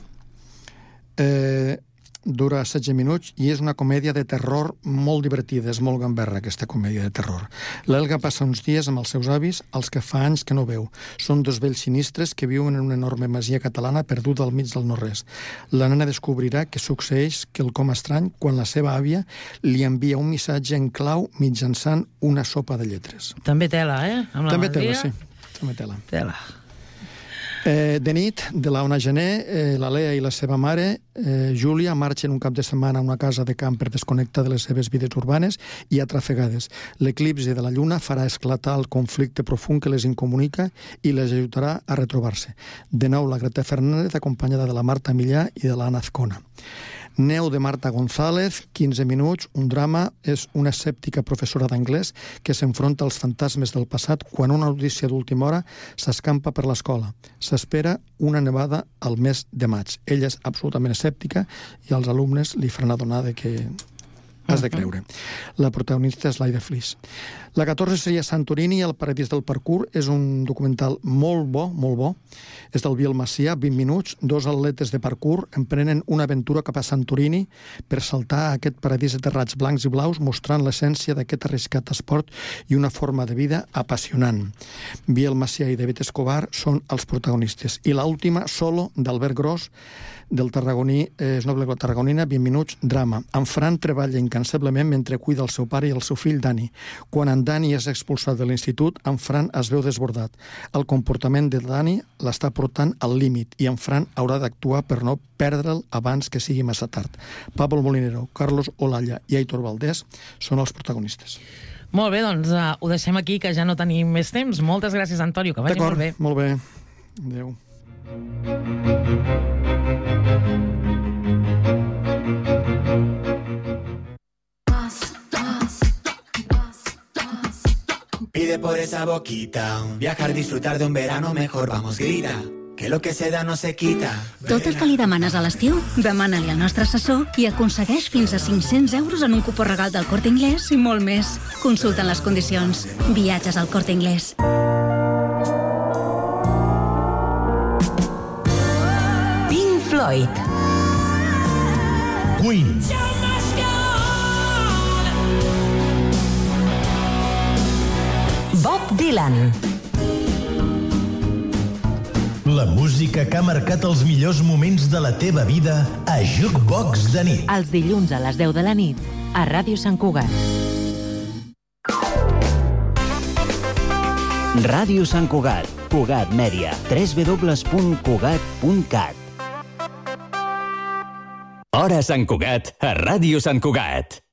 Eh, dura 16 minuts i és una comèdia de terror molt divertida, és molt gamberra aquesta comèdia de terror. L'Elga passa uns dies amb els seus avis, els que fa anys que no veu. Són dos vells sinistres que viuen en una enorme masia catalana perduda al mig del no-res. La nena descobrirà que succeeix quelcom estrany quan la seva àvia li envia un missatge en clau mitjançant una sopa de lletres. També tela, eh? Amb la També tela, Masia. sí. També tela. Tela. Eh, de nit, de la Ona Gené, eh, la Lea i la seva mare, eh, Júlia, marxen un cap de setmana a una casa de camp per desconnectar de les seves vides urbanes i atrafegades. L'eclipsi de la lluna farà esclatar el conflicte profund que les incomunica i les ajudarà a retrobar-se. De nou, la Greta Fernández, acompanyada de la Marta Millà i de l'Anna Azcona. Neu de Marta González, 15 minuts, un drama, és una escèptica professora d'anglès que s'enfronta als fantasmes del passat quan una notícia d'última hora s'escampa per l'escola. S'espera una nevada al mes de maig. Ella és absolutament escèptica i als alumnes li faran adonar de que has de creure. La protagonista és Laida Flis. La 14 seria Santorini, el paradís del parkour. És un documental molt bo, molt bo. És del Biel Macià, 20 minuts. Dos atletes de parkour emprenen una aventura cap a Santorini per saltar a aquest paradís de terrats blancs i blaus, mostrant l'essència d'aquest arriscat esport i una forma de vida apassionant. Biel Macià i David Escobar són els protagonistes. I l'última, Solo, d'Albert Gros, del tarragoní, eh, és una pel·lícula tarragonina, 20 minuts, drama. En Fran treballa incansablement mentre cuida el seu pare i el seu fill Dani. Quan en Dani és expulsat de l'institut, en Fran es veu desbordat. El comportament de Dani l'està portant al límit i en Fran haurà d'actuar per no perdre'l abans que sigui massa tard. Pablo Molinero, Carlos Olalla i Aitor Valdés són els protagonistes. Molt bé, doncs uh, ho deixem aquí, que ja no tenim més temps. Moltes gràcies, Antonio, que vagi molt bé. molt bé. Adéu. Pide por esa boquita viajar, disfrutar de un verano mejor. Vamos, grita, que lo que se da no se quita. Tot el que li demanes a l'estiu, demana-li al nostre assessor i aconsegueix fins a 500 euros en un cupó regal del Corte Inglés i molt més. Consulten les condicions. Viatges al Corte Inglés. Pink Floyd. Queen. Dylan. La música que ha marcat els millors moments de la teva vida a Jukebox de nit. Els dilluns a les 10 de la nit a Ràdio Sant Cugat. Ràdio Sant Cugat, Cugat Mèdia, www.cugat.cat. Hora Sant Cugat, a Ràdio Sant Cugat.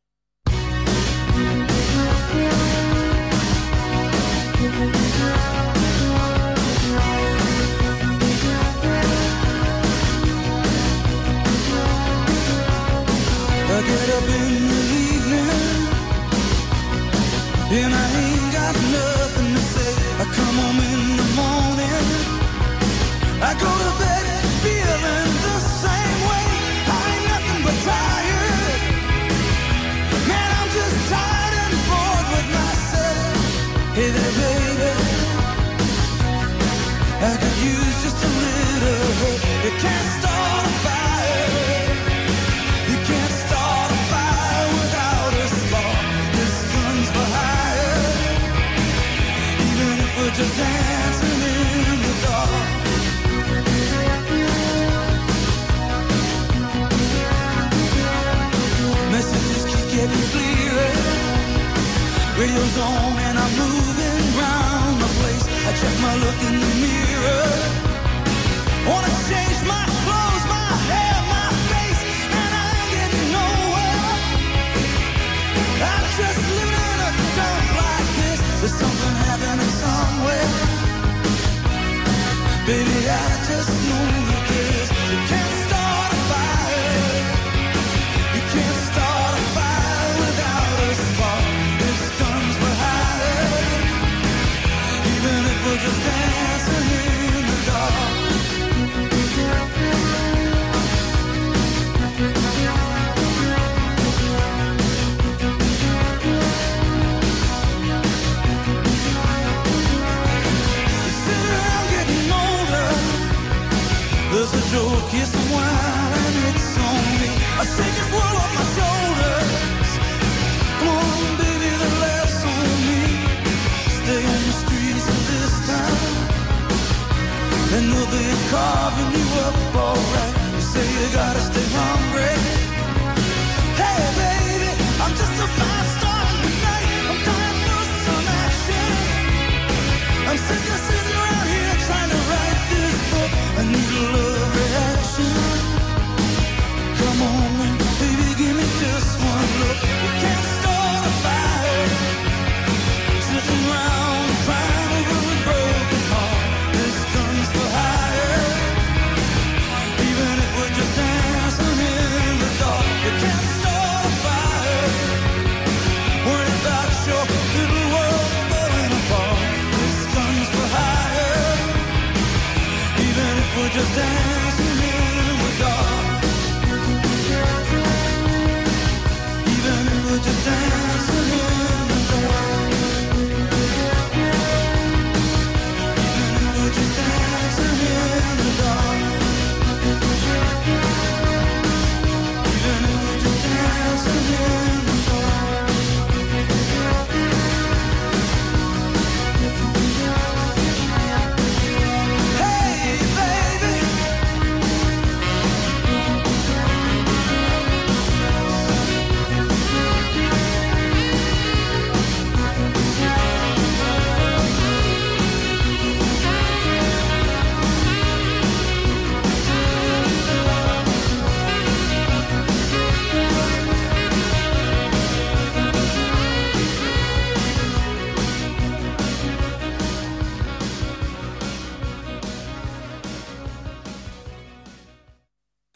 And it's on me. I shake this world off my shoulders. Come on, baby, the laughs on me. Stay on the streets of this town. And they'll be carving you up alright. You say you gotta stay hungry. Hey, baby, I'm just a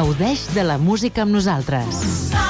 Gaudeix de la música amb nosaltres.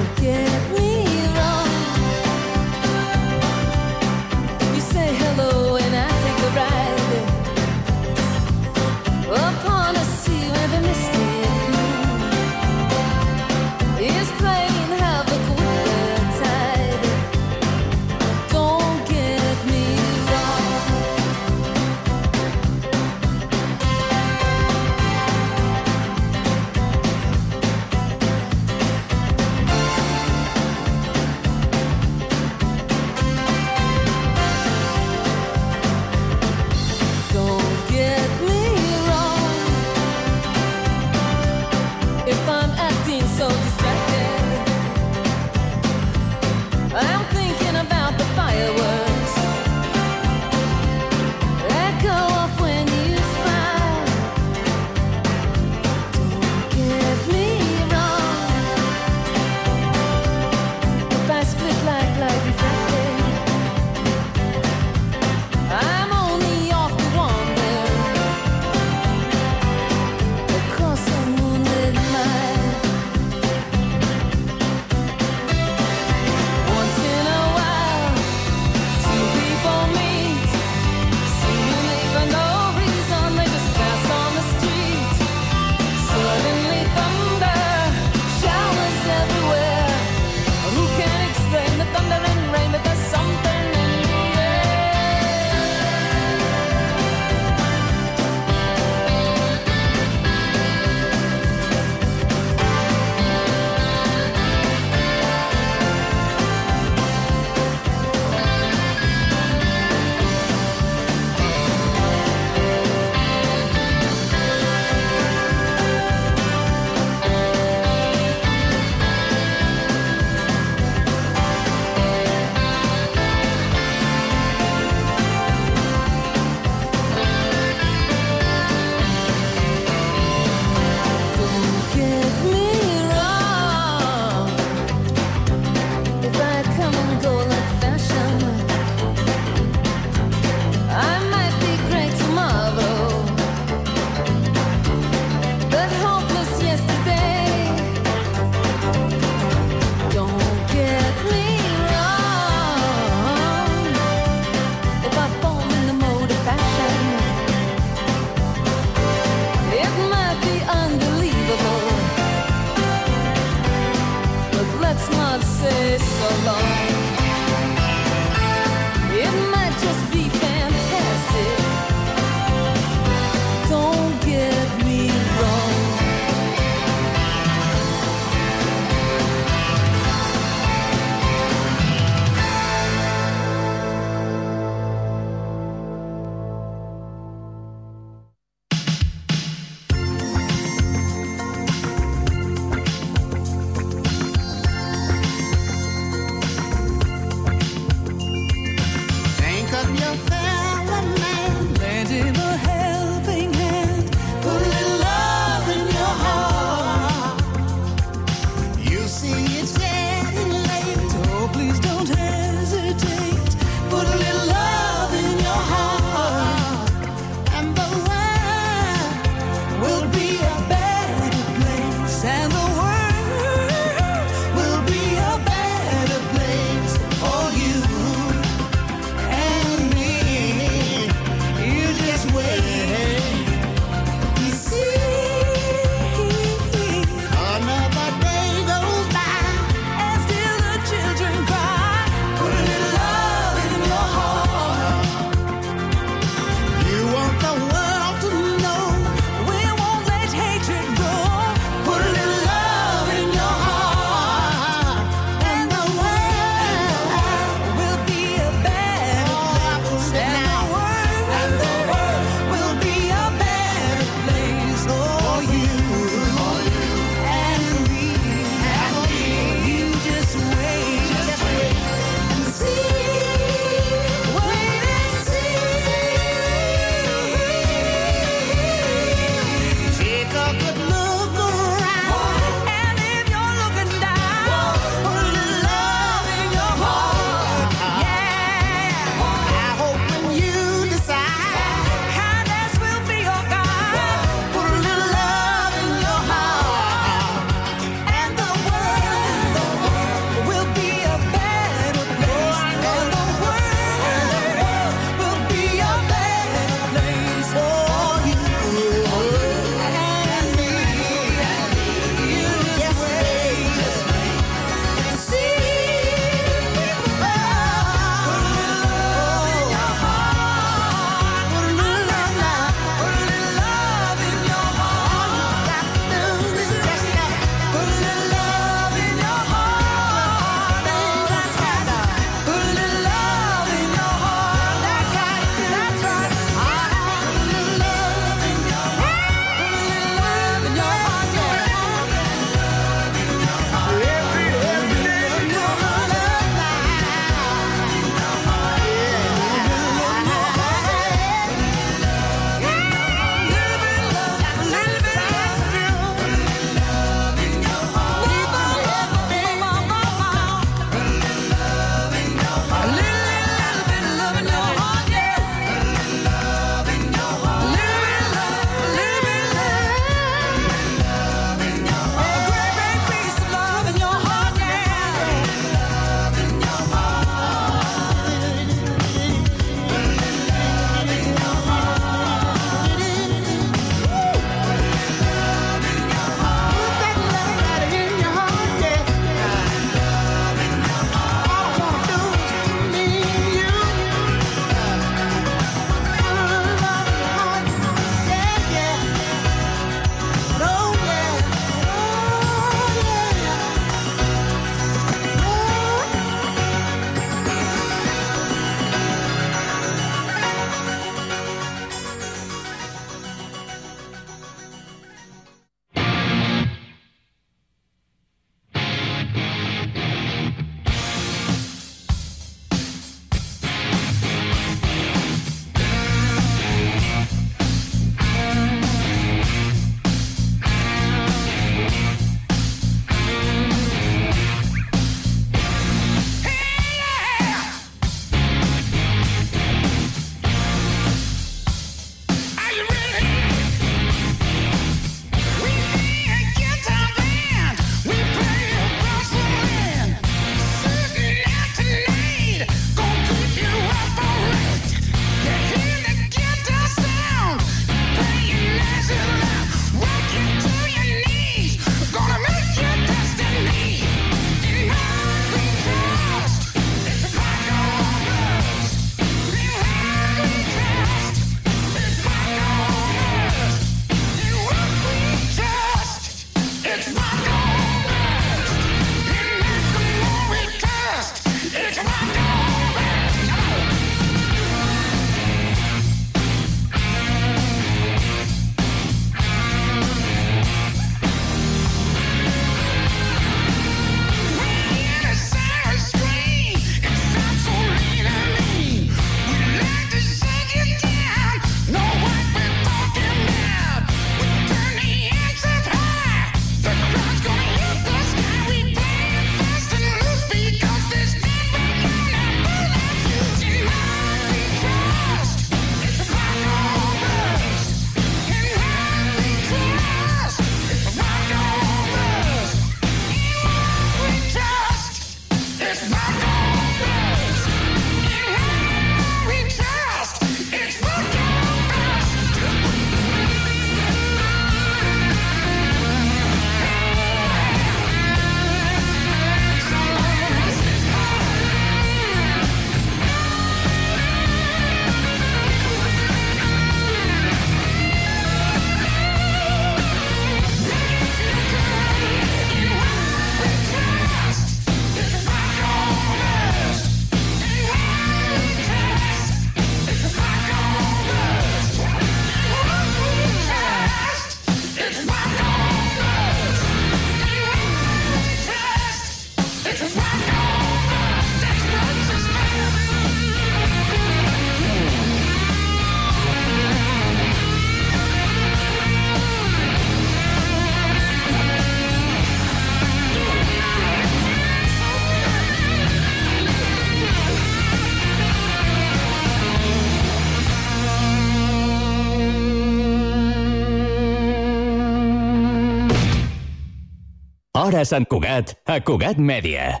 Hora Sant Cugat, a Cugat Mèdia.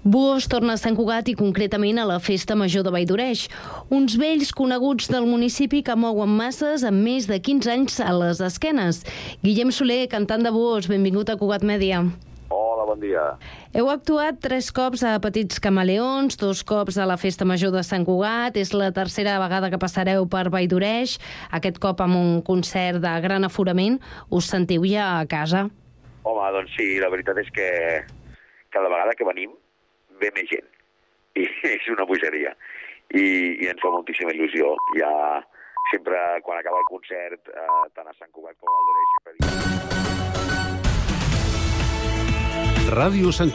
Buos torna a Sant Cugat i concretament a la Festa Major de Valldoreig. Uns vells coneguts del municipi que mouen masses amb més de 15 anys a les esquenes. Guillem Soler, cantant de Buos, benvingut a Cugat Mèdia. Hola, bon dia. Heu actuat tres cops a Petits Camaleons, dos cops a la Festa Major de Sant Cugat. És la tercera vegada que passareu per Valldoreig, aquest cop amb un concert de gran aforament. Us sentiu ja a casa? Home, doncs sí, la veritat és que cada vegada que venim ve més gent. I *laughs* és una bogeria. I, i ens fa moltíssima il·lusió. Ja sempre, quan acaba el concert, eh, tant a Sant Cugat com a Valdoreix, sempre dic... Ràdio Sant Cugat.